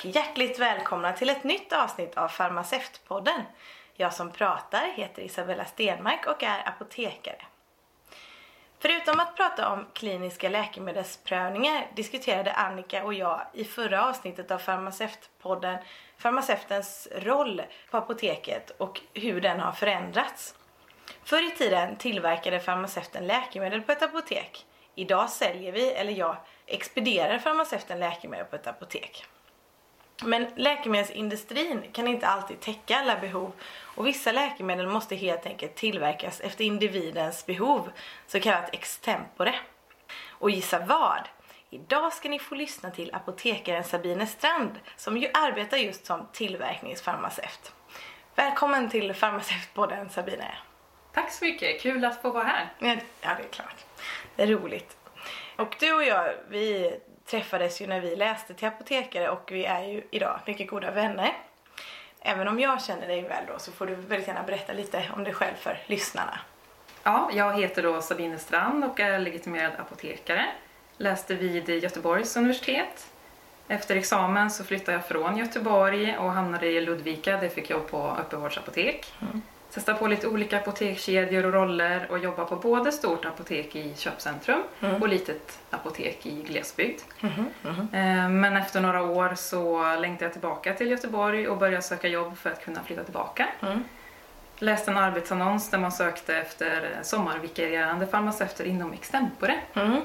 Och hjärtligt välkomna till ett nytt avsnitt av Farmaceutpodden. Jag som pratar heter Isabella Stenmark och är apotekare. Förutom att prata om kliniska läkemedelsprövningar diskuterade Annika och jag i förra avsnittet av Farmaceutpodden farmaceutens roll på apoteket och hur den har förändrats. Förr i tiden tillverkade farmaceuten läkemedel på ett apotek. Idag säljer vi, eller jag, expedierar farmaceuten läkemedel på ett apotek. Men läkemedelsindustrin kan inte alltid täcka alla behov och vissa läkemedel måste helt enkelt tillverkas efter individens behov, så kallat extempore. Och gissa vad? Idag ska ni få lyssna till apotekaren Sabine Strand som ju arbetar just som tillverkningsfarmaceut. Välkommen till Farmaceutpodden Sabine. Tack så mycket, kul att få vara här. Ja, det är klart. Det är roligt. Och du och jag, vi träffades ju när vi läste till apotekare och vi är ju idag mycket goda vänner. Även om jag känner dig väl då så får du väldigt gärna berätta lite om dig själv för lyssnarna. Ja, jag heter då Sabine Strand och är legitimerad apotekare. Läste vid Göteborgs universitet. Efter examen så flyttade jag från Göteborg och hamnade i Ludvika där jag fick jobb på öppenvårdsapotek. Mm. Testa på lite olika apotekskedjor och roller och jobba på både stort apotek i köpcentrum mm. och litet apotek i glesbygd. Mm. Mm. Men efter några år så längtade jag tillbaka till Göteborg och började söka jobb för att kunna flytta tillbaka. Mm. Läste en arbetsannons där man sökte efter sommarvikarierande farmaceuter inom extempore. Mm.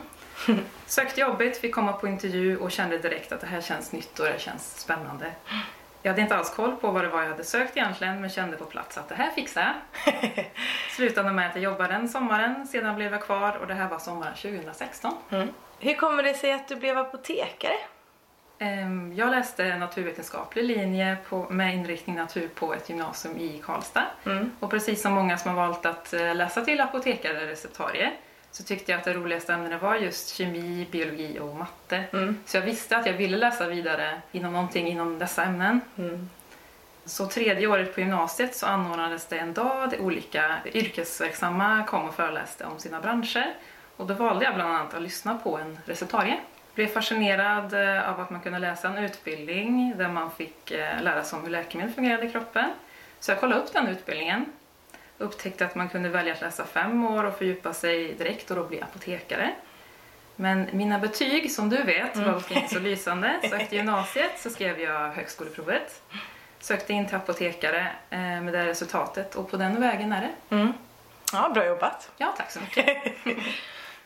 Sökte jobbet, fick komma på intervju och kände direkt att det här känns nytt och det känns spännande. Jag hade inte alls koll på vad det var jag hade sökt egentligen men kände på plats att det här fixar jag. Slutade med att jag jobbade den sommaren, sedan blev jag kvar och det här var sommaren 2016. Mm. Hur kommer det sig att du blev apotekare? Ehm, jag läste naturvetenskaplig linje på, med inriktning natur på ett gymnasium i Karlstad. Mm. Och precis som många som har valt att eh, läsa till apotekare eller receptarie så tyckte jag att det roligaste ämnena var just kemi, biologi och matte. Mm. Så jag visste att jag ville läsa vidare inom någonting inom dessa ämnen. Mm. Så tredje året på gymnasiet så anordnades det en dag där olika yrkesverksamma kom och föreläste om sina branscher. Och då valde jag bland annat att lyssna på en receptarie. Blev fascinerad eh, av att man kunde läsa en utbildning där man fick eh, lära sig om hur läkemedel fungerade i kroppen. Så jag kollade upp den utbildningen Upptäckte att man kunde välja att läsa fem år och fördjupa sig direkt och då bli apotekare. Men mina betyg, som du vet, var mm. inte så lysande. Så efter gymnasiet så skrev jag högskoleprovet. Sökte in till apotekare eh, med det resultatet och på den vägen är det. Mm. Ja, bra jobbat. Ja, tack så mycket.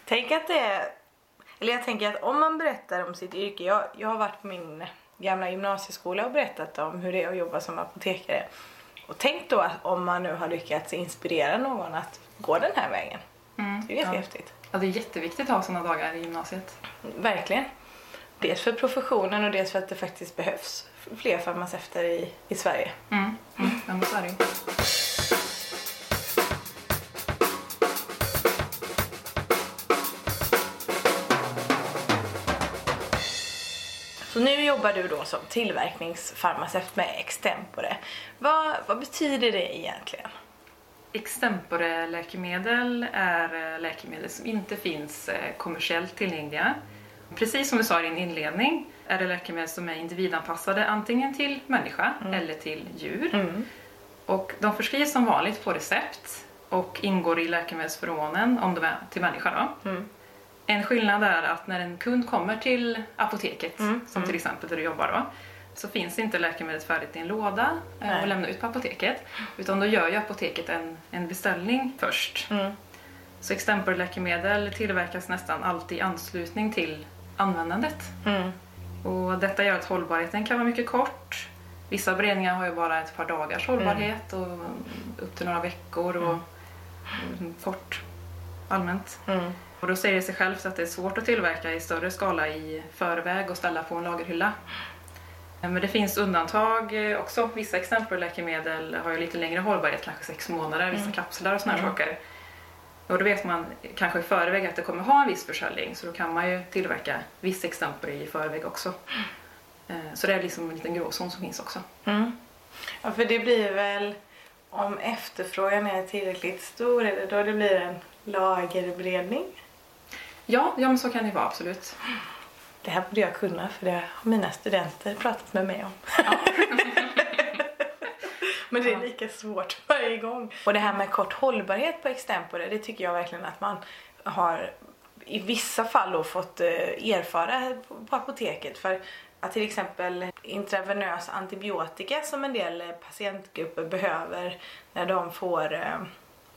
Tänk att det är... Eller jag tänker att om man berättar om sitt yrke. Jag, jag har varit på min gamla gymnasieskola och berättat om hur det är att jobba som apotekare. Och tänk då om man nu har lyckats inspirera någon att gå den här vägen. Mm, det är ganska ja. häftigt. Ja, det är jätteviktigt att ha sådana dagar i gymnasiet. Verkligen. Dels för professionen och dels för att det faktiskt behövs fler farmaceuter i, i Sverige. Mm, mm. Ja, så är det Så nu jobbar du då som tillverkningsfarmaceut med extempore. Vad, vad betyder det egentligen? Extempore-läkemedel är eh, läkemedel som inte finns eh, kommersiellt tillgängliga. Precis som du sa i din inledning är det läkemedel som är individanpassade antingen till människa mm. eller till djur. Mm. Och de förskrivs som vanligt på recept och ingår i läkemedelsförmånen om de är till människa. Då. Mm. En skillnad är att när en kund kommer till apoteket, mm. som till mm. exempel där du jobbar då, så finns inte läkemedlet färdigt i en låda eh, Nej. och lämnar ut på apoteket. Utan då gör ju apoteket en, en beställning först. Mm. Så extemporläkemedel tillverkas nästan alltid i anslutning till användandet. Mm. Och detta gör att hållbarheten kan vara mycket kort. Vissa beredningar har ju bara ett par dagars hållbarhet mm. och upp till några veckor och, och mm. kort allmänt. Mm. Och då säger det sig självt att det är svårt att tillverka i större skala i förväg och ställa på en lagerhylla. Men det finns undantag också. Vissa exempelläkemedel har ju lite längre hållbarhet, kanske sex månader, vissa mm. kapslar och sådana mm. saker. Och då vet man kanske i förväg att det kommer ha en viss försäljning så då kan man ju tillverka viss exempel i förväg också. Eh, så det är liksom en liten gråzon som finns också. Mm. Ja, för det blir väl om efterfrågan är tillräckligt stor, är det då det blir en lagerberedning? Ja, ja men så kan det vara absolut. Det här borde jag kunna för det har mina studenter pratat med mig om. Men det är lika svårt varje gång. Och det här med kort hållbarhet på extempore, det tycker jag verkligen att man har i vissa fall då fått eh, erfara på apoteket. För att till exempel intravenös antibiotika som en del patientgrupper behöver när de får eh,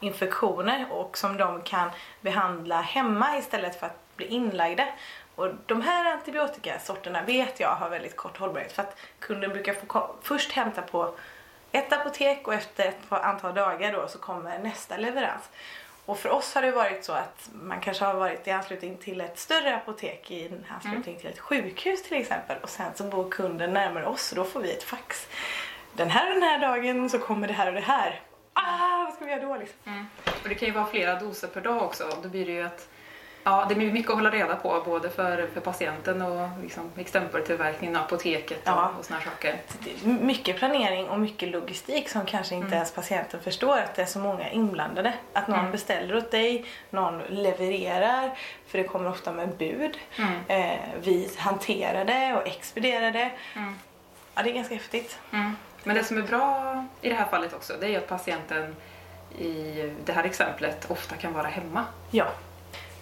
infektioner och som de kan behandla hemma istället för att bli inlagda. Och de här antibiotikasorterna vet jag har väldigt kort hållbarhet för att kunden brukar få först hämta på ett apotek och efter ett antal dagar då så kommer nästa leverans. Och för oss har det varit så att man kanske har varit i anslutning till ett större apotek i anslutning mm. till ett sjukhus till exempel och sen så bor kunden närmare oss och då får vi ett fax. Den här och den här dagen så kommer det här och det här. Ah, vad ska vi göra då liksom? Mm. Och det kan ju vara flera doser per dag också. Då blir det ju att Ja, det blir mycket att hålla reda på både för, för patienten och liksom extemportillverkningen, apoteket och, ja. och såna saker. Mycket planering och mycket logistik som kanske inte mm. ens patienten förstår att det är så många inblandade. Att någon mm. beställer åt dig, någon levererar, för det kommer ofta med bud. Mm. Eh, vi hanterar det och expedierar det. Mm. Ja, det är ganska häftigt. Men det som är bra i det här fallet också, det är att patienten i det här exemplet ofta kan vara hemma. Ja.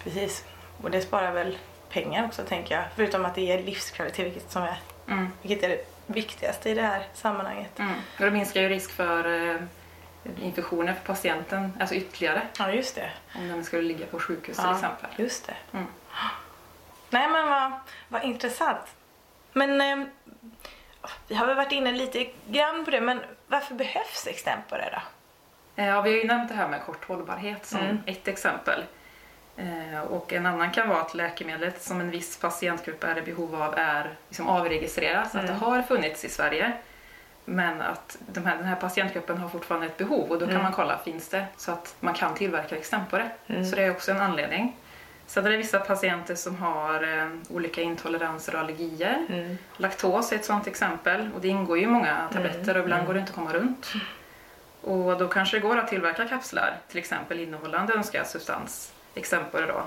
Precis. Och det sparar väl pengar också tänker jag. Förutom att det ger livskvalitet vilket, som är, mm. vilket är det viktigaste i det här sammanhanget. Mm. Och det minskar ju risk för eh, infektioner för patienten, alltså ytterligare. Ja, just det. Om den skulle ligga på sjukhus ja, till exempel. just det. Mm. Nej men vad, vad intressant. Men eh, vi har väl varit inne lite grann på det, men varför behövs extempore då? Eh, ja, vi har ju nämnt det här med kort hållbarhet som mm. ett exempel. Eh, och en annan kan vara att läkemedlet som en viss patientgrupp är i behov av är liksom avregistrerat, mm. att det mm. har funnits i Sverige. Men att de här, den här patientgruppen har fortfarande ett behov och då kan mm. man kolla, finns det? Så att man kan tillverka extempore. Mm. Så det är också en anledning. Sen är det vissa patienter som har eh, olika intoleranser och allergier. Mm. Laktos är ett sådant exempel och det ingår ju i många tabletter och ibland mm. går det inte att komma runt. Och då kanske det går att tillverka kapslar, till exempel innehållande önskad substans exempel då,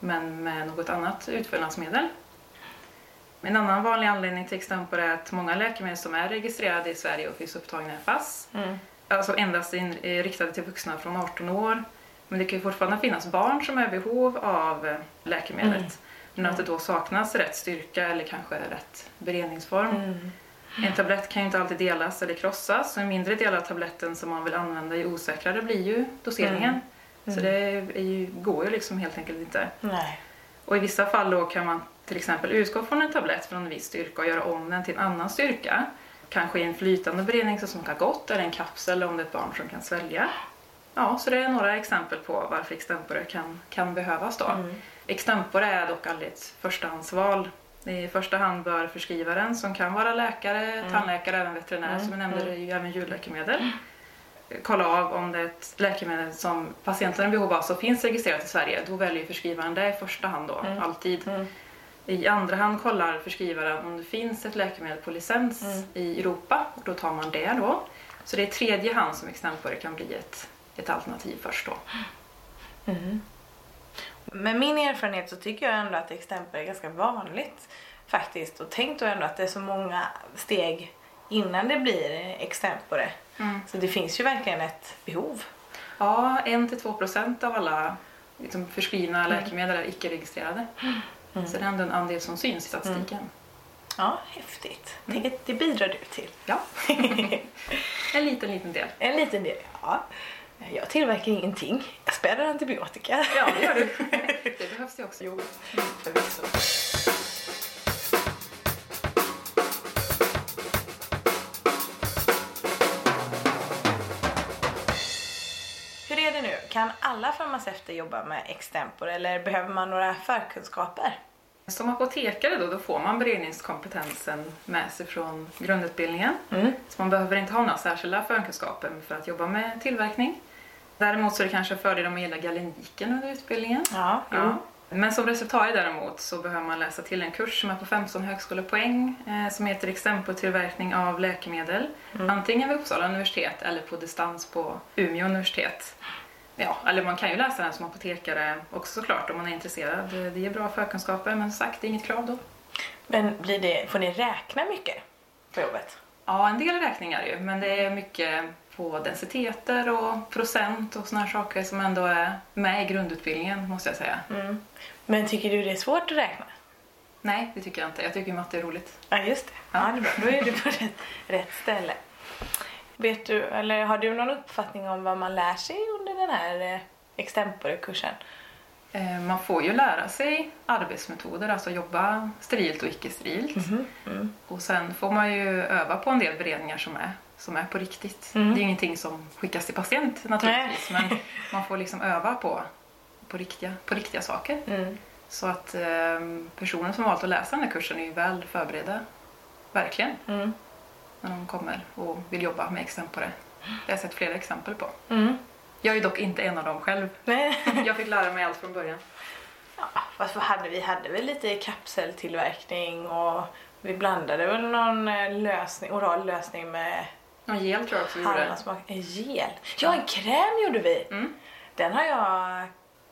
men med något annat utfyllnadsmedel. En annan vanlig anledning till exempel är att många läkemedel som är registrerade i Sverige och finns upptagna i FASS, mm. alltså endast in, är riktade till vuxna från 18 år. Men det kan ju fortfarande finnas barn som är i behov av eh, läkemedlet. Mm. Men att det då saknas rätt styrka eller kanske rätt beredningsform. Mm. En tablett kan ju inte alltid delas eller krossas. En mindre del av tabletten som man vill använda är osäkrare blir ju doseringen. Mm. Mm. Så det ju, går ju liksom helt enkelt inte. Nej. Och i vissa fall då kan man till exempel utgå från en tablett från en viss styrka och göra om den till en annan styrka. Kanske i en flytande beredning som smakar gott eller en kapsel om det är ett barn som kan svälja. Ja, så det är några exempel på varför extempore kan, kan behövas då. Mm. Extempore är dock aldrig ett förstahandsval. I första hand bör förskrivaren som kan vara läkare, mm. tandläkare, även veterinär mm. som jag nämnde, ju även djurläkemedel kolla av om det är ett läkemedel som patienten har behov av så finns registrerat i Sverige. Då väljer förskrivaren det i första hand då, mm. alltid. Mm. I andra hand kollar förskrivaren om det finns ett läkemedel på licens mm. i Europa och då tar man det då. Så det är i tredje hand som extempore kan bli ett, ett alternativ först då. Mm. Med min erfarenhet så tycker jag ändå att extempore är ganska vanligt faktiskt och tänk då ändå att det är så många steg innan det blir extempore. Mm. Så det finns ju verkligen ett behov. Ja, 1-2 procent av alla liksom, förskrivna mm. läkemedel är icke-registrerade. Mm. Så det är ändå en andel som syns i statistiken. Mm. Ja, häftigt. Mm. Det, det bidrar du till. Ja. en liten, liten del. En liten del, ja. Jag tillverkar ingenting. Jag späder antibiotika. Ja, det gör du. Det behövs det också. Jo, förvisso. Kan alla farmaceuter jobba med extempor eller behöver man några förkunskaper? Som apotekare då, då får man beredningskompetensen med sig från grundutbildningen. Mm. Så man behöver inte ha några särskilda förkunskaper för att jobba med tillverkning. Däremot så är det kanske en fördel om man gillar galeniken under utbildningen. Ja, ja. Men som receptarie däremot så behöver man läsa till en kurs som är på 15 högskolepoäng eh, som heter Extemportillverkning av läkemedel. Mm. Antingen vid Uppsala universitet eller på distans på Umeå universitet. Ja, eller man kan ju läsa den som apotekare också såklart om man är intresserad. Det ger bra förkunskaper men som sagt, det är inget krav då. Men blir det, får ni räkna mycket på jobbet? Ja, en del räkningar ju, men det är mycket på densiteter och procent och här saker som ändå är med i grundutbildningen måste jag säga. Mm. Men tycker du det är svårt att räkna? Nej, det tycker jag inte. Jag tycker matte är roligt. Ja, just det. Ja, det är bra. Då är du på rätt, rätt ställe. Vet du, eller har du någon uppfattning om vad man lär sig under den här eh, extemporekursen? Eh, Man får ju lära sig arbetsmetoder, alltså jobba sterilt och icke-sterilt. Mm. Och sen får man ju öva på en del beredningar som är, som är på riktigt. Mm. Det är ingenting som skickas till patient naturligtvis, men man får liksom öva på, på, riktiga, på riktiga saker. Mm. Så att eh, personer som valt att läsa den här kursen är ju väl förberedda, verkligen, Mm. När de kommer och vill jobba med extempore. Det har jag sett flera exempel på. Mm. Jag är dock inte en av dem själv. Nej. Jag fick lära mig allt från början. Ja, fast vad hade vi? hade väl lite kapseltillverkning och vi blandade väl någon eh, lösning, oral lösning med Någon gel tror jag också vi gjorde. En gel? Ja, en kräm gjorde vi! Mm. Den har jag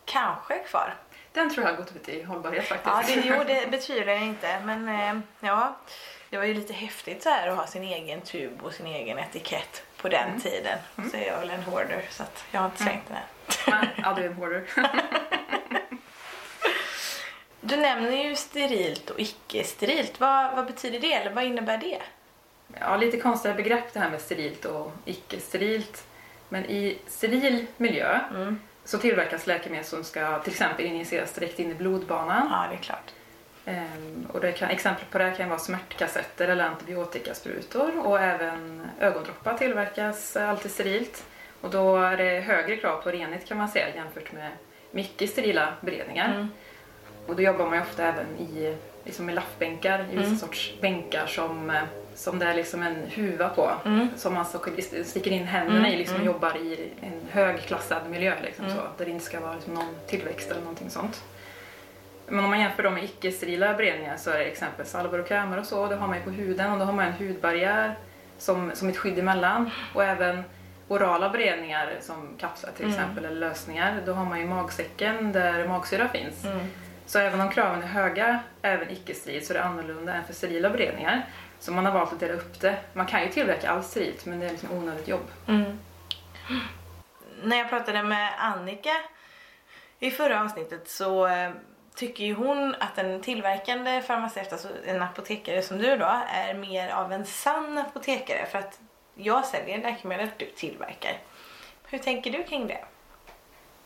kanske kvar. Den tror jag har gått ut i hållbarhet faktiskt. Ja, det, jo, det betvivlar jag inte. Men eh, ja, det var ju lite häftigt så här att ha sin egen tub och sin egen etikett på den Mm. tiden. Så är jag väl en hoarder så att jag har inte slängt den än. Ja, du är en hoarder. Du nämner ju sterilt och icke-sterilt. Vad, vad betyder det? Eller vad innebär det? Ja, lite konstiga begrepp det här med sterilt och icke-sterilt. Men i steril miljö Mm. så tillverkas läkemedel som ska till exempel injiceras direkt in i blodbanan. Ja, det är klart. Ehm, och det kan, exempel på det kan vara smärtkassetter eller antibiotikasprutor och även ögondroppar tillverkas alltid sterilt. Och då är det högre krav på renhet kan man säga jämfört med mycket sterila beredningar. Mm. Och då jobbar man ju ofta även i, liksom i laffbänkar, i vissa Mm. sorts bänkar som, som det är liksom en huva på. Mm. Som man så sticker in händerna Mm, i liksom, och mm. jobbar i en högklassad miljö. Liksom, Mm. så, där det inte ska vara liksom, någon tillväxt eller någonting sånt. Men om man jämför dem med icke-sterila beredningar så är det exempel salvor och krämer och så. Det har man ju på huden och då har man en hudbarriär som, som ett skydd emellan. Och även orala beredningar som kapslar till Mm. exempel eller lösningar. Då har man ju magsäcken där magsyra finns. Mm. Så även om kraven är höga, även icke-sterilt, så är det annorlunda än för sterila beredningar. Så man har valt att dela upp det. Man kan ju tillverka allt sterilt men det är liksom onödigt jobb. Mm. När jag pratade med Annika i förra avsnittet så eh, tycker ju hon att en tillverkande farmaceut, alltså en apotekare som du då, är mer av en sann apotekare för att jag säljer läkemedel du tillverkar. Hur tänker du kring det?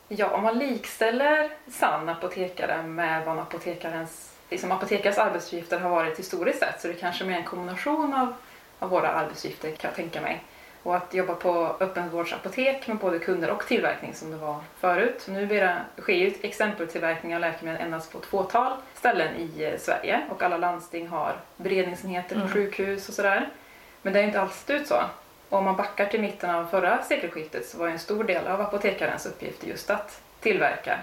Ja, om man likställer sann apotekare med vad en apotekarens, liksom apotekares arbetsuppgifter har varit historiskt sett så är det kanske mer en kombination av, av våra arbetsuppgifter kan jag tänka mig. Och att jobba på öppenvårdsapotek med både kunder och tillverkning som det var förut. Nu blir det, sker ju exempeltillverkning av läkemedel endast på ett fåtal ställen i eh, Sverige och alla landsting har beredningsenheter på Mm. sjukhus och sådär. Men det är inte alls ut så. Om man backar till mitten av förra sekelskiftet så var ju en stor del av apotekarens uppgift just att tillverka.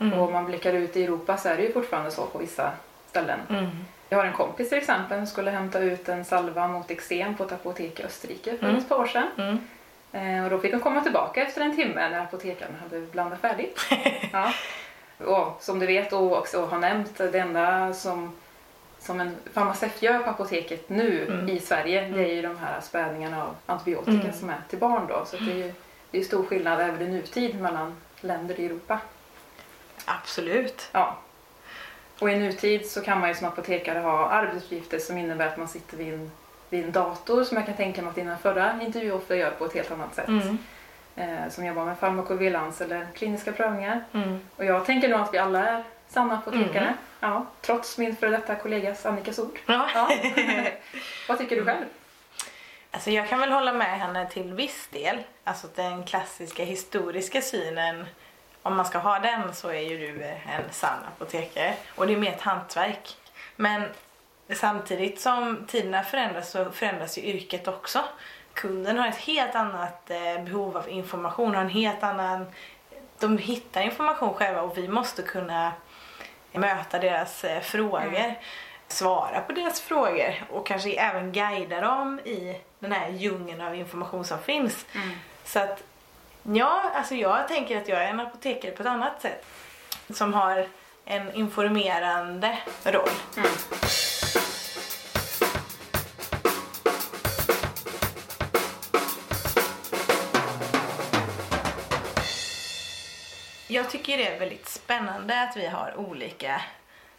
Mm. Och om man blickar ut i Europa så är det ju fortfarande så på vissa ställen. Mm. Jag har en kompis till exempel som skulle hämta ut en salva mot eksem på ett apotek i Österrike för Mm. ett par år sedan. Mm. Eh, och då fick hon komma tillbaka efter en timme när apotekaren hade blandat färdigt. ja. Och som du vet och också har nämnt, det enda som, som en farmaceut gör på apoteket nu Mm. i Sverige det är ju de här spädningarna av antibiotika Mm. som är till barn då. Så det är ju det är stor skillnad även i nutid mellan länder i Europa. Absolut. Ja. Och i nutid så kan man ju som apotekare ha arbetsuppgifter som innebär att man sitter vid en, vid en dator som jag kan tänka mig att dina förra intervjuer ofta gör på ett helt annat sätt. Mm. Eh, som jobbar med farmakovigilans eller kliniska prövningar. Mm. Och jag tänker nog att vi alla är sanna apotekare. Mm. Ja, trots min före detta kollegas Annikas ord. Ja. Ja. Vad tycker du själv? Alltså jag kan väl hålla med henne till viss del. Alltså den klassiska historiska synen, om man ska ha den så är ju du en sann apotekare. Och det är mer ett hantverk. Men samtidigt som tiderna förändras så förändras ju yrket också. Kunden har ett helt annat eh, behov av information, har en helt annan... De hittar information själva och vi måste kunna möta deras eh, frågor, svara på deras frågor och kanske även guida dem i den här djungeln av information som finns. Så att Ja, alltså jag tänker att jag är en apotekare på ett annat sätt. Som har en informerande roll. Mm. Jag tycker det är väldigt spännande att vi har olika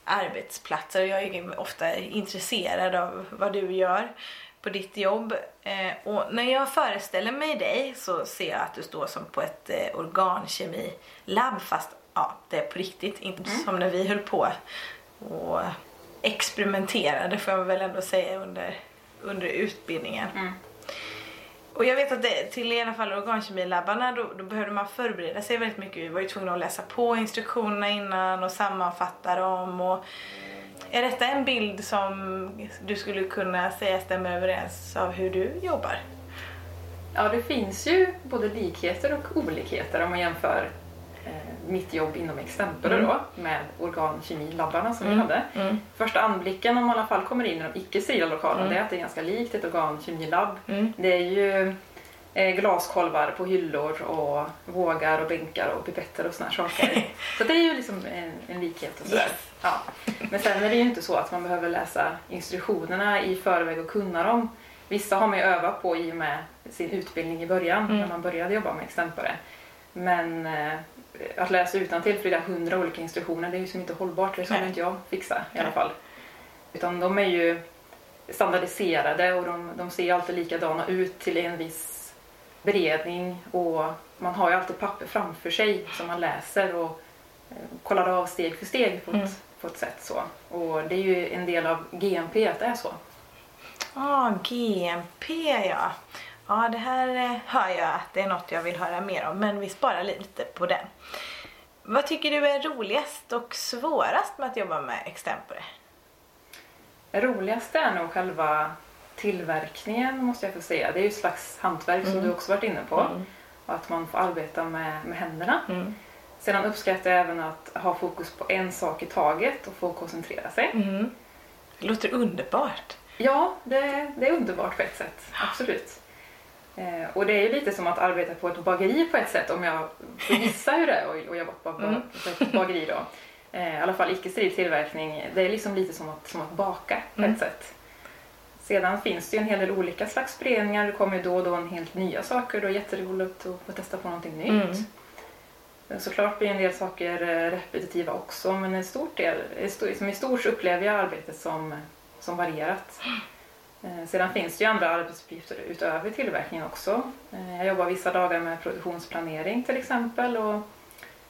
arbetsplatser. Jag är ofta intresserad av vad du gör på ditt jobb. Eh, och när jag föreställer mig dig så ser jag att du står som på ett eh, organkemilabb fast ja, det är på riktigt. Inte Mm. som när vi höll på och experimenterade får jag väl ändå säga under, under utbildningen. Mm. Och jag vet att det, till i alla fall organkemilabbarna då, då behövde man förbereda sig väldigt mycket. Vi var ju tvungna att läsa på instruktionerna innan och sammanfatta dem. Och är detta en bild som du skulle kunna säga stämmer överens av hur du jobbar? Ja, det finns ju både likheter och olikheter om man jämför eh, mitt jobb inom Extempore Mm. då med organkemilabbarna som Mm. vi hade. Mm. Första anblicken om man i alla fall kommer in i de icke sterila lokalerna Mm. det är att det är ganska likt ett organkemilabb. Mm. Det är ju glaskolvar på hyllor och vågar och bänkar och pipetter och såna saker. Så det är ju liksom en, en likhet och. Yes. Ja. Men sen är det ju inte så att man behöver läsa instruktionerna i förväg och kunna dem. Vissa har man ju övat på i och med sin utbildning i början Mm. när man började jobba med extempore. Men eh, att läsa utantill flera hundra olika instruktioner det är ju som inte hållbart. Det skulle inte jag fixa i Nej. alla fall. Utan de är ju standardiserade och de, de ser alltid likadana ut till en viss beredning och man har ju alltid papper framför sig som man läser och eh, kollar av steg för steg på ett, Mm. på ett sätt så. Och det är ju en del av GMP att det är så. Ah, GMP ja. Ja, det här eh, hör jag att det är något jag vill höra mer om, men vi sparar lite på den. Vad tycker du är roligast och svårast med att jobba med extempore? Det roligaste är nog själva tillverkningen måste jag få säga. Det är ju ett slags hantverk som Mm. du också varit inne på. Mm. Och att man får arbeta med, med händerna. Mm. Sedan uppskattar jag även att ha fokus på en sak i taget och få koncentrera sig. Mm. Det låter underbart. Ja, det, det är underbart på ett sätt. Absolut. Eh, och det är ju lite som att arbeta på ett bageri på ett sätt om jag får gissa hur det är och, och jobba på, ba- Mm. på ett bageri då. Eh, I alla fall icke-steril tillverkning. Det är liksom lite som att, som att baka på Mm. ett sätt. Sedan finns det ju en hel del olika slags beredningar. Det kommer ju då och då en helt nya saker. Det jätteroligt att få testa på någonting nytt. Mm. Såklart blir en del saker eh, repetitiva också men en stor del, som i stort upplever jag arbetet som, som varierat. Eh, Sedan finns det ju andra arbetsuppgifter utöver tillverkningen också. Eh, Jag jobbar vissa dagar med produktionsplanering till exempel och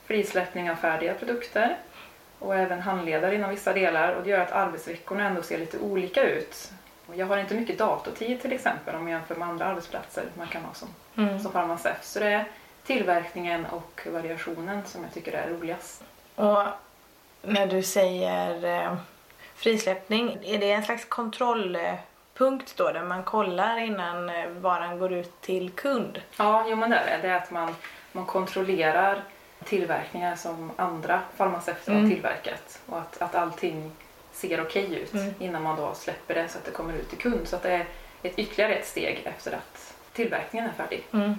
frisläppning av färdiga produkter och även handledare inom vissa delar och det gör att arbetsveckorna ändå ser lite olika ut. Och jag har inte mycket datortid till exempel om jag jämför med andra arbetsplatser man kan ha som Mm. som farmaceut. Så det är tillverkningen och variationen som jag tycker är roligast. Och när du säger eh, frisläppning, är det en slags kontrollpunkt då där man kollar innan eh, varan går ut till kund? Ja, jo men det är det. Det är att man, man kontrollerar tillverkningar som andra farmaceuter Mm. har tillverkat och att, att allting ser okej ut Mm. innan man då släpper det så att det kommer ut till kund. Så att det är ett ytterligare ett steg efter att tillverkningen är färdig. Mm.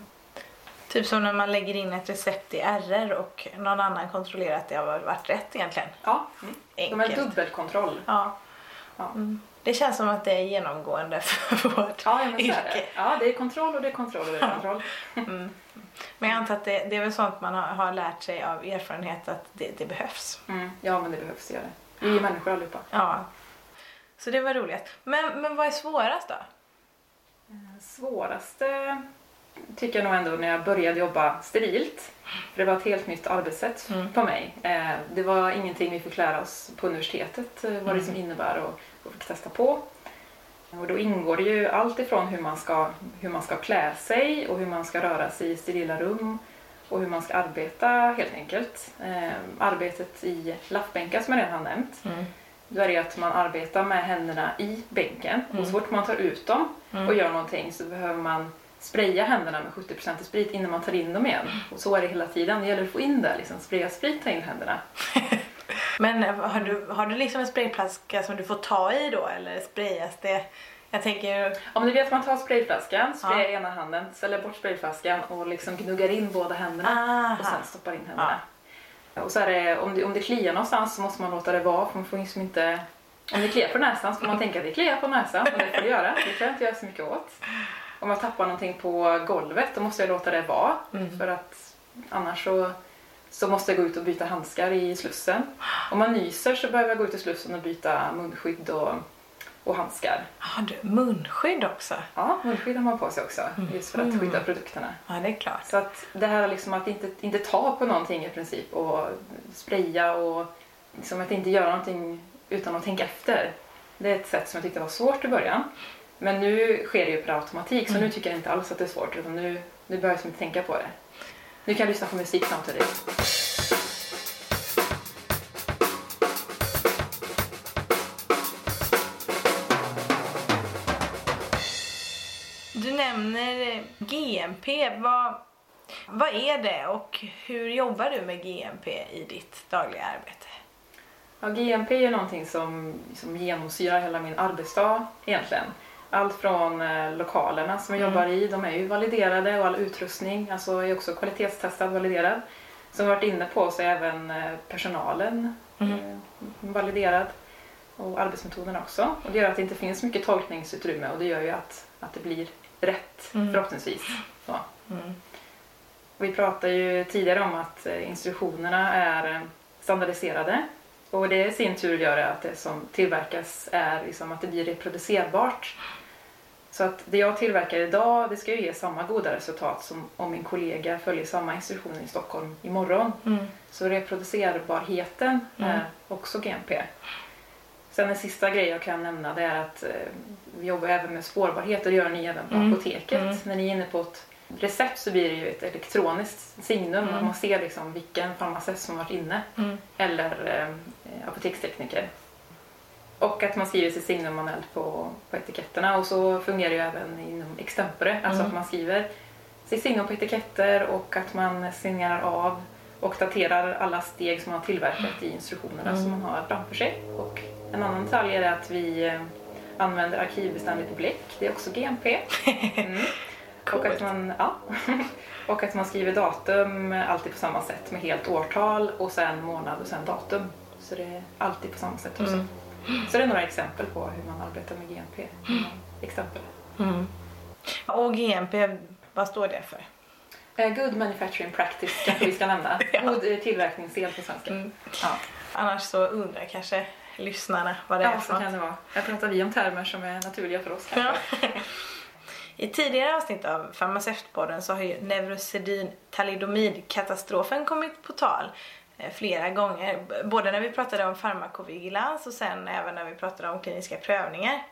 Typ som när man lägger in ett recept i RR och någon annan kontrollerar att det har varit rätt egentligen. Ja, mm. de är Enkelt. dubbelkontroll. Ja. Ja. Mm. Det känns som att det är genomgående för vårt Ja, men så är yrke. det. Ja, det är kontroll och det är kontroll och det är kontroll. Mm. Men jag antar att det, det är väl sånt man har, har lärt sig av erfarenhet att det, det behövs. Mm. Ja, men det behövs det göra. Vi är människor allihopa. Ja. Så det var roligt. Men, men vad är svårast då? svåraste tycker jag nog ändå när jag började jobba sterilt. För det var ett helt nytt arbetssätt Mm. på mig. Eh, Det var ingenting vi fick lära oss på universitetet eh, vad det Mm. som innebär och, och fick testa på. Och då ingår det ju allt ifrån hur man, ska, hur man ska klä sig och hur man ska röra sig i sterila rum och hur man ska arbeta helt enkelt. Eh, Arbetet i lappbänkar som jag redan har nämnt. Mm. Då är det att man arbetar med händerna i bänken och Mm. så fort man tar ut dem Mm. och gör någonting så behöver man spraya händerna med 70% sprit innan man tar in dem igen. Och så är det hela tiden. Det gäller att få in det, liksom, spraya sprit, ta in händerna. Men eh, har du, har du liksom en sprayflaska som du får ta i då eller sprayas det? Jag tänker... Om du vet att man tar sprayflaskan, sprayar Ja. ena handen, ställer bort sprayflaskan och liksom gnuggar in båda händerna och Aha. sen stoppar in händerna. Och så är det, om det, om det kliar någonstans så måste man låta det vara för man får liksom inte om det kliar på näsan så får man tänka att det kliar på näsan och det får det göra. Det kan jag inte göra så mycket åt. Om jag tappar någonting på golvet då måste jag låta det vara Mm. för att annars så så måste jag gå ut och byta handskar i Slussen. Om man nyser så behöver jag gå ut i Slussen och byta munskydd och, och handskar. Har du munskydd också? Ja, munskydd har man på sig också just för att skydda produkterna. Ja, det är klart. Så att det här liksom att inte, inte ta på någonting i princip och spraya och liksom att inte göra någonting utan att tänka efter. Det är ett sätt som jag tyckte var svårt i början. Men nu sker det ju per automatik så nu tycker jag inte alls att det är svårt utan nu, nu börjar jag som inte tänka på det. Nu kan jag lyssna på musik samtidigt. Nämner eh, GMP. Vad, vad är det och hur jobbar du med GMP i ditt dagliga arbete? Ja, GMP är någonting som, som genomsyrar hela min arbetsdag egentligen. Allt från eh, lokalerna som jag jobbar i, de är ju validerade och all utrustning alltså är också kvalitetstestad och validerad. Som varit inne på så är även eh, personalen eh, validerad och arbetsmetoderna också. Och det gör att det inte finns mycket tolkningsutrymme och det gör ju att, att det blir rätt förhoppningsvis. Så. Vi pratade ju tidigare om att eh, instruktionerna är eh, standardiserade och det i sin tur gör att det som tillverkas är liksom att det blir reproducerbart. Så att det jag tillverkar idag det ska ju ge samma goda resultat som om min kollega följer samma instruktioner i Stockholm imorgon. Så reproducerbarheten är också GMP. Sen en sista grej jag kan nämna det är att eh, vi jobbar även med spårbarhet och det gör ni även på apoteket. När ni är inne på ett recept så blir det ju ett elektroniskt signum. Mm. Man ser liksom vilken farmaceut som varit inne. Eller eh, apotekstekniker. Och att man skriver sitt signum manuellt på, på etiketterna. Och så fungerar det ju även inom extempore. Alltså att man skriver sitt signum på etiketter och att man signerar av och daterar alla steg som man har tillverkat i instruktionerna som man har framför sig. Och en annan detalj är att vi eh, använder arkivbeständigt bläck. Det är också GMP. Mm. Och att, man, ja. och att man skriver datum alltid på samma sätt med helt årtal och sen månad och sen datum. Så det är alltid på samma sätt också. Så det är några exempel på hur man arbetar med GMP. Exempel. Och GMP, vad står det för? Eh, Good manufacturing practice kanske vi ska nämna. Ja. God eh, tillverkningsdel på svenska. Ja. Annars så undrar kanske lyssnarna vad det är ja, för så något. kan det vara. Här pratar vi om termer som är naturliga för oss. Ja. I tidigare avsnitt av Farmaceutpodden så har ju neurosedyn talidomid-katastrofen kommit på tal eh, flera gånger. Både när vi pratade om farmakovigilans och sen även när vi pratade om kliniska prövningar.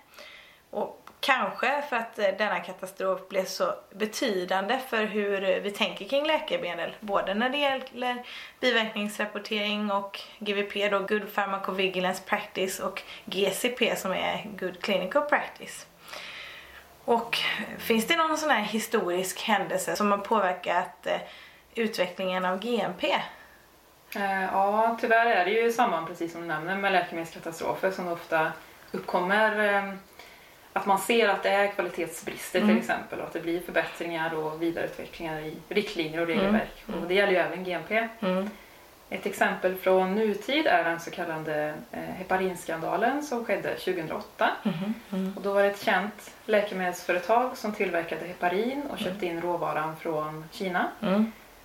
Och kanske för att eh, denna katastrof blev så betydande för hur vi tänker kring läkemedel. Både när det gäller biverkningsrapportering och GVP då, Good Pharmacovigilance Practice och GCP som är Good Clinical Practice. Och eh, finns det någon sån här historisk händelse som har påverkat eh, utvecklingen av GMP? Ja, tyvärr är det ju i samband, precis som du nämner, med läkemedelskatastrofer som ofta uppkommer att man ser att det är kvalitetsbrister till exempel och att det blir förbättringar och vidareutvecklingar i riktlinjer och regelverk. Och det gäller ju även GMP. Ett exempel från nutid är den så kallade eh, heparinskandalen som skedde 2008. Och då var det ett känt läkemedelsföretag som tillverkade heparin och köpte in råvaran från Kina.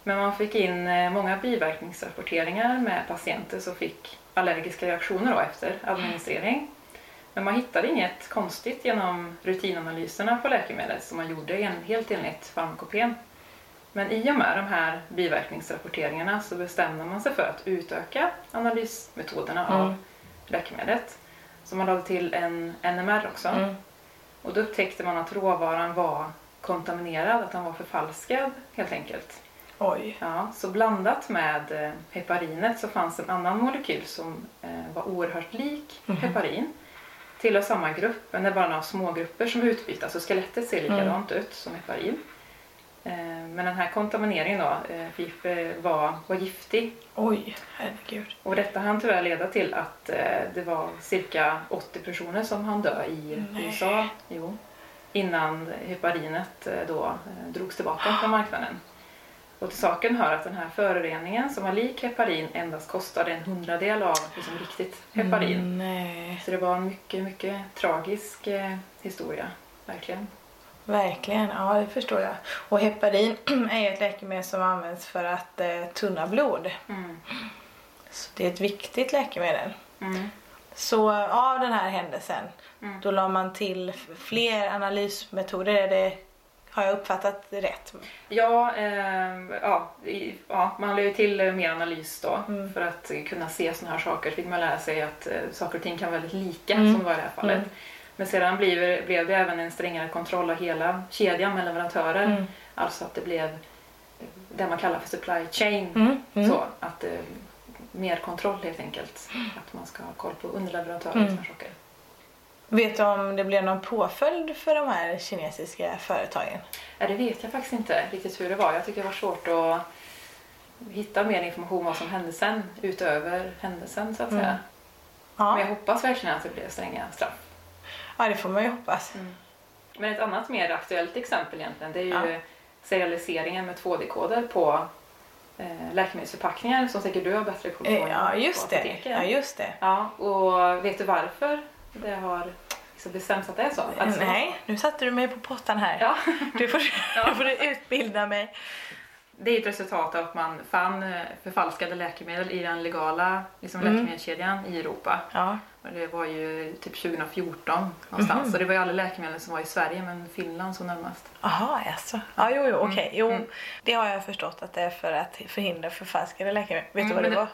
Men man fick in eh, många biverkningsrapporteringar med patienter som fick allergiska reaktioner då efter administrering. Men man hittade inget konstigt genom rutinanalyserna på läkemedlet som man gjorde en, helt enligt farmakopen. Men i och med de här biverkningsrapporteringarna så bestämde man sig för att utöka analysmetoderna av läkemedlet. Så man lade till en NMR också. Och då upptäckte man att råvaran var kontaminerad, att den var förfalskad helt enkelt. Oj. Ja, så blandat med eh, heparinet så fanns en annan molekyl som eh, var oerhört lik heparin. Tillhör samma grupp, men det är bara några smågrupper som utbyts. Alltså skelettet ser likadant ut som heparin. Eh, men den här kontamineringen då, eh, eh, var, var giftig. Oj, herregud. Och detta hann tyvärr leda till att det var cirka 80 personer som hann dö i Nej. USA. Jo, innan heparinet då drogs tillbaka från marknaden. Och till saken hör att den här föroreningen som var lik heparin endast kostade en hundradel av liksom, riktigt heparin. Nej. Så det var en mycket, mycket tragisk eh, historia, verkligen. Verkligen, ja det förstår jag. Och heparin är ju ett läkemedel som används för att eh, tunna blod. Mm. Så det är ett viktigt läkemedel. Mm. Så av den här händelsen, Mm. då la man till fler analysmetoder. Det, har jag uppfattat rätt? Ja, eh, ja, i, ja, man lade ju till mer analys då Mm. för att kunna se sådana här saker. fick man lära sig att eh, saker och ting kan vara väldigt lika Mm. som var i det här fallet. Mm. Men sedan blev, blev det även en strängare kontroll av hela kedjan med leverantörer. Mm. Alltså att det blev det man kallar för supply chain. Mm. Mm. Så att eh, mer kontroll helt enkelt. Att man ska ha koll på underleverantörer och sådana saker. Vet du om det blev någon påföljd för de här kinesiska företagen? Ja, det vet jag faktiskt inte riktigt hur det var. Jag tycker det var svårt att hitta mer information om vad som hände sen utöver händelsen så att Mm. säga. Men jag Ja, hoppas verkligen att det blev stränga straff. ja det får man ju hoppas. Men ett annat mer aktuellt exempel egentligen det är ju Ja. serialiseringen med 2D-koder på eh, läkemedelsförpackningar som säkert du har bättre koll på Eh, Ja, just det. Ja, just det. Ja, och vet du varför det har liksom bestämts att det är så? Att så- Nej, nu satte du mig på pottan här. Ja. Du får, Ja. du får utbilda mig. Det är ett resultat av att man fann eh, förfalskade läkemedel i den legala liksom, Mm. läkemedelskedjan i Europa. Ja. Och det var ju typ 2014 någonstans. Mhm. Så det var ju alla läkemedel som var i Sverige men Finland så närmast. Jaha, alltså. Ja, jo, jo, okej. Jo, Mm. det har jag förstått att det är för att förhindra förfalskade läkemedel. Vet du Mm, vad det men var?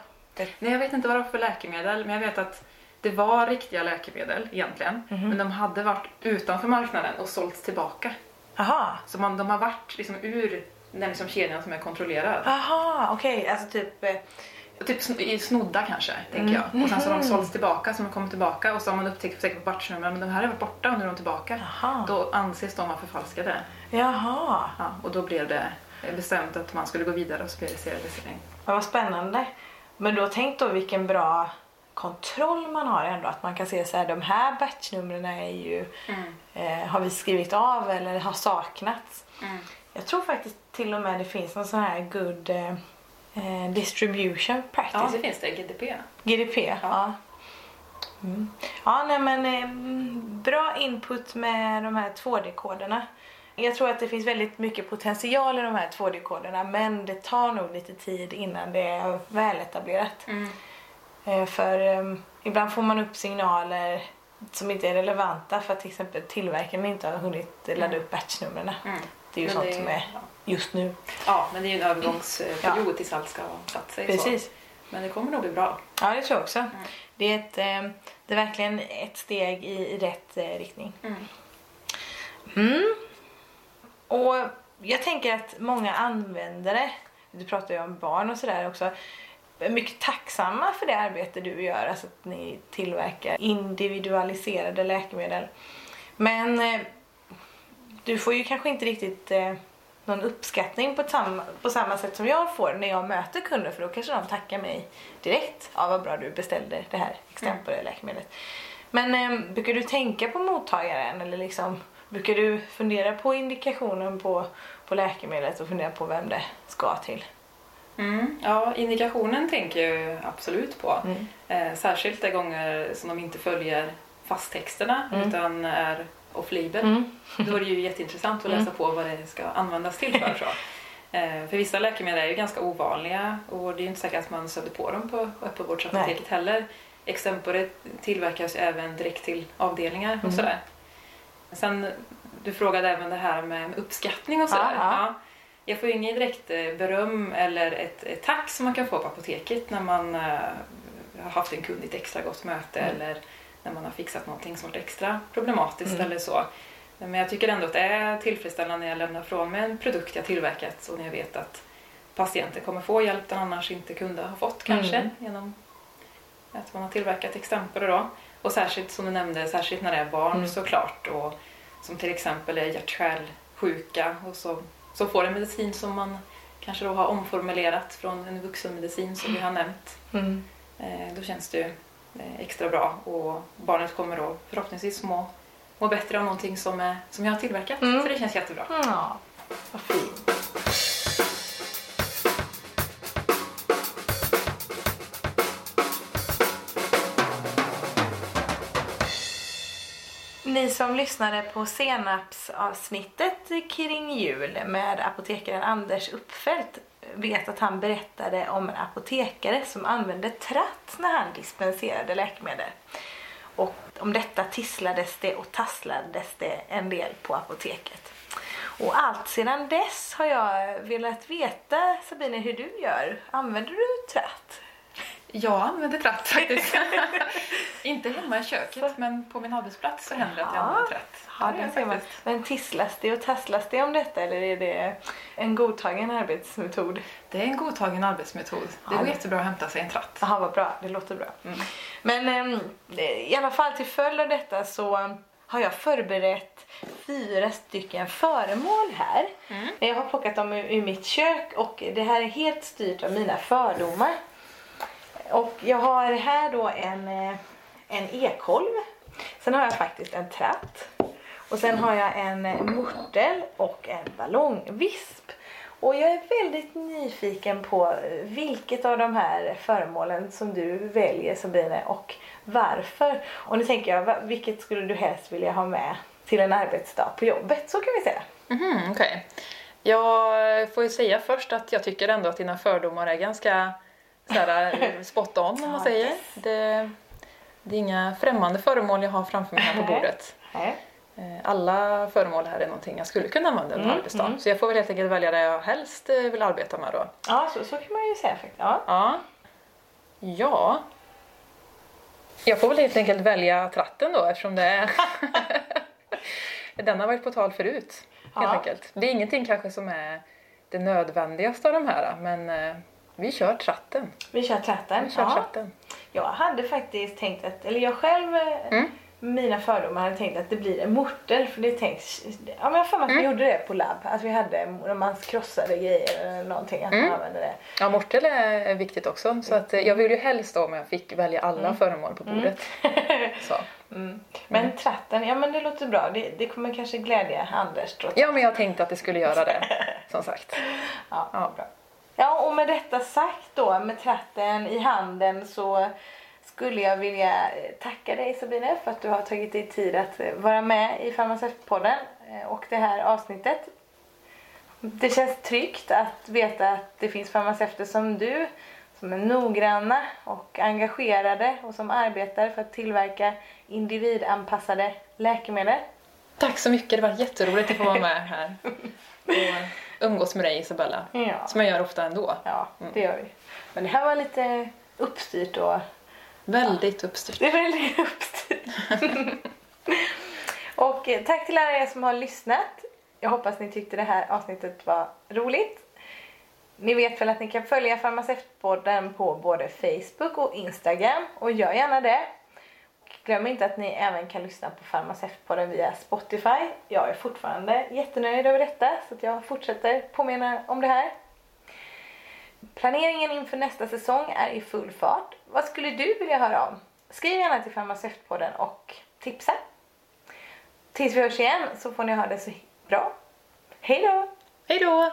Nej, jag vet inte vad det var för läkemedel men jag vet att det var riktiga läkemedel egentligen. Mhm. Men de hade varit utanför marknaden och sålts tillbaka. Jaha. Så man, de har varit liksom ur den liksom kedjan som är kontrollerad. Jaha, okej. Alltså typ... eh, Typ snodda kanske, tänker Mm. jag. Och sen så har de Mhm. sålts tillbaka, så de kommer tillbaka och så har man upptäckt säkert på batchnummer men de här är varit borta och nu är de tillbaka. Jaha. Då anses de vara förfalskade. Jaha. Ja, och då blev det bestämt att man skulle gå vidare och serialisering. Ja, vad spännande. Men då tänk då vilken bra kontroll man har ändå. Att man kan se så här, de här batchnumren är ju, eh, har vi skrivit av eller har saknats. Mm. Jag tror faktiskt till och med det finns någon sån här good eh, eh, distribution practice. Ja, det finns det. GDP. GDP, ja. Ja. Mm. Ja, nej men eh, bra input med de här 2D-koderna. Jag tror att det finns väldigt mycket potential i de här 2D-koderna men det tar nog lite tid innan det är väletablerat. Mm. Eh, för eh, ibland får man upp signaler som inte är relevanta för att till exempel tillverkaren inte har hunnit ladda upp batchnumren. Mm. Det är ju Men sånt som är ja. just nu. Ja, men det är ju en övergångsperiod tills allt ska ha satt sig. Så. Precis. Men det kommer nog bli bra. Ja, det tror jag också. Det, är ett, eh, det är verkligen ett steg i, i rätt eh, riktning. Mm. Mm. Och jag tänker att många användare, du pratar ju om barn och sådär också, mycket tacksamma för det arbete du gör, alltså att ni tillverkar individualiserade läkemedel. Men eh, du får ju kanske inte riktigt eh, någon uppskattning på samma, på samma sätt som jag får när jag möter kunder för då kanske de tackar mig direkt. Ja, vad bra du beställde det här extemporeläkemedlet. Men eh, brukar du tänka på mottagaren eller liksom brukar du fundera på indikationen på, på läkemedlet och fundera på vem det ska till? Mm. Ja, indikationen tänker jag ju absolut på. Mm. Eh, särskilt de gånger som de inte följer fasttexterna Mm. utan är off-label. Mm. Då är det ju jätteintressant att läsa på vad det ska användas till för. Så. Eh, för vissa läkemedel är ju ganska ovanliga och det är ju inte säkert att man stöter på dem på öppenvårdsapoteket heller. Extempore tillverkas även direkt till avdelningar och Mm. sådär. Sen, du frågade även det här med uppskattning och sådär. Ja. Jag får ju inget direkt eh, beröm eller ett, ett tack som man kan få på apoteket när man eh, har haft en kund i ett extra gott möte Mm. eller när man har fixat någonting som varit extra problematiskt Mm. eller så. Men jag tycker ändå att det är tillfredsställande när jag lämnar från mig en produkt jag tillverkat och när jag vet att patienten kommer få hjälp den annars inte kunde ha fått kanske Mm. genom att man har tillverkat extempore då. Och särskilt som du nämnde, särskilt när det är barn Mm. såklart och som till exempel är hjärt-kärlsjuka och så, så får en medicin som man kanske då har omformulerat från en vuxenmedicin som vi har nämnt. Mm. Eh, då känns det ju eh, extra bra och barnet kommer då förhoppningsvis må, må bättre av någonting som, som jag har tillverkat. Mm. Så det känns jättebra. Ja, vad fint. Ni som lyssnade på senapsavsnittet kring jul med apotekaren Anders Uppfält vet att han berättade om en apotekare som använde tratt när han dispenserade läkemedel. Och om detta tisslades det och tasslades det en del på apoteket. Och allt sedan dess har jag velat veta, Sabine, hur du gör. Använder du tratt? Jag använder tratt faktiskt. Inte hemma i köket, men på min arbetsplats så händer det att jag använder tratt. Ja, det ser man. Men tisslas det och tasslas det om detta eller är det en godtagen arbetsmetod? Det är en godtagen arbetsmetod. Det går det- jättebra att hämta sig en tratt. Jaha, vad bra. Det låter bra. Men ehm, i alla fall till följd av detta så har jag förberett fyra stycken föremål här. Jag har plockat dem ur, ur mitt kök och det här är helt styrt av mina fördomar. Och jag har här då en, eh, en ekolv. Sen har jag faktiskt en tratt. Och sen har jag en mörtel och en ballongvisp. Och jag är väldigt nyfiken på vilket av de här föremålen som du väljer Sabine och varför. Och nu tänker jag, vilket skulle du helst vilja ha med till en arbetsdag på jobbet? Så kan vi säga. Mm, Okej. Jag får ju säga först att jag tycker ändå att dina fördomar är ganska såhär, spot on om man säger. Det, det är inga främmande föremål jag har framför mig här på bordet. Eh, Alla föremål här är någonting jag skulle kunna använda under Mm, arbetsdagen. mm. Så jag får väl helt enkelt välja det jag helst eh, vill arbeta med då. Ja, så, så kan man ju säga faktiskt. Ja. Ja. Ja. Jag får väl helt enkelt välja tratten då eftersom det är... Den har varit på tal förut. Helt Ja. enkelt. Det är ingenting kanske som är det nödvändigaste av de här men eh, vi kör tratten. Vi kör tratten. Vi kör ja. tratten. Jag hade faktiskt tänkt att, eller jag själv, eh, Mm. mina fördomar hade tänkt att det blir en mortel för det tänks, ja men jag har för mig att vi Mm. gjorde det på labb, att vi hade, när man krossade grejer eller någonting, att man Mm. använde det. Ja, mortel är viktigt också. Så att, eh, jag vill ju helst om jag fick välja alla föremål på bordet. Så. Mm. Men tratten, ja men det låter bra, det, det kommer kanske glädja Anders trots Ja, men jag tänkte att det skulle göra det. Som sagt. Ja, Ja. bra. Ja, och med detta sagt då, med tratten i handen så skulle jag vilja tacka dig Sabine för att du har tagit dig tid att vara med i Farmaceutpodden eh, och det här avsnittet. Det känns tryggt att veta att det finns farmaceuter som du som är noggranna och engagerade och som arbetar för att tillverka individanpassade läkemedel. Tack så mycket, det var jätteroligt att få vara med här. Umgås med dig Isabella. Ja. Som jag gör ofta ändå. Ja, det gör vi. Men det här var lite uppstyrt och Väldigt uppstyrt. Det är väldigt uppstyrt. och eh, tack till alla er som har lyssnat. Jag hoppas ni tyckte det här avsnittet var roligt. Ni vet väl att ni kan följa Farmaceutpodden på både Facebook och Instagram och gör gärna det. Glöm inte att ni även kan lyssna på Farmaceutpodden via Spotify. Jag är fortfarande jättenöjd över detta så att jag fortsätter påminna om det här. Planeringen inför nästa säsong är i full fart. Vad skulle du vilja höra om? Skriv gärna till Farmaceutpodden och tipsa. Tills vi hörs igen så får ni ha det så bra. Hej då! Hej då!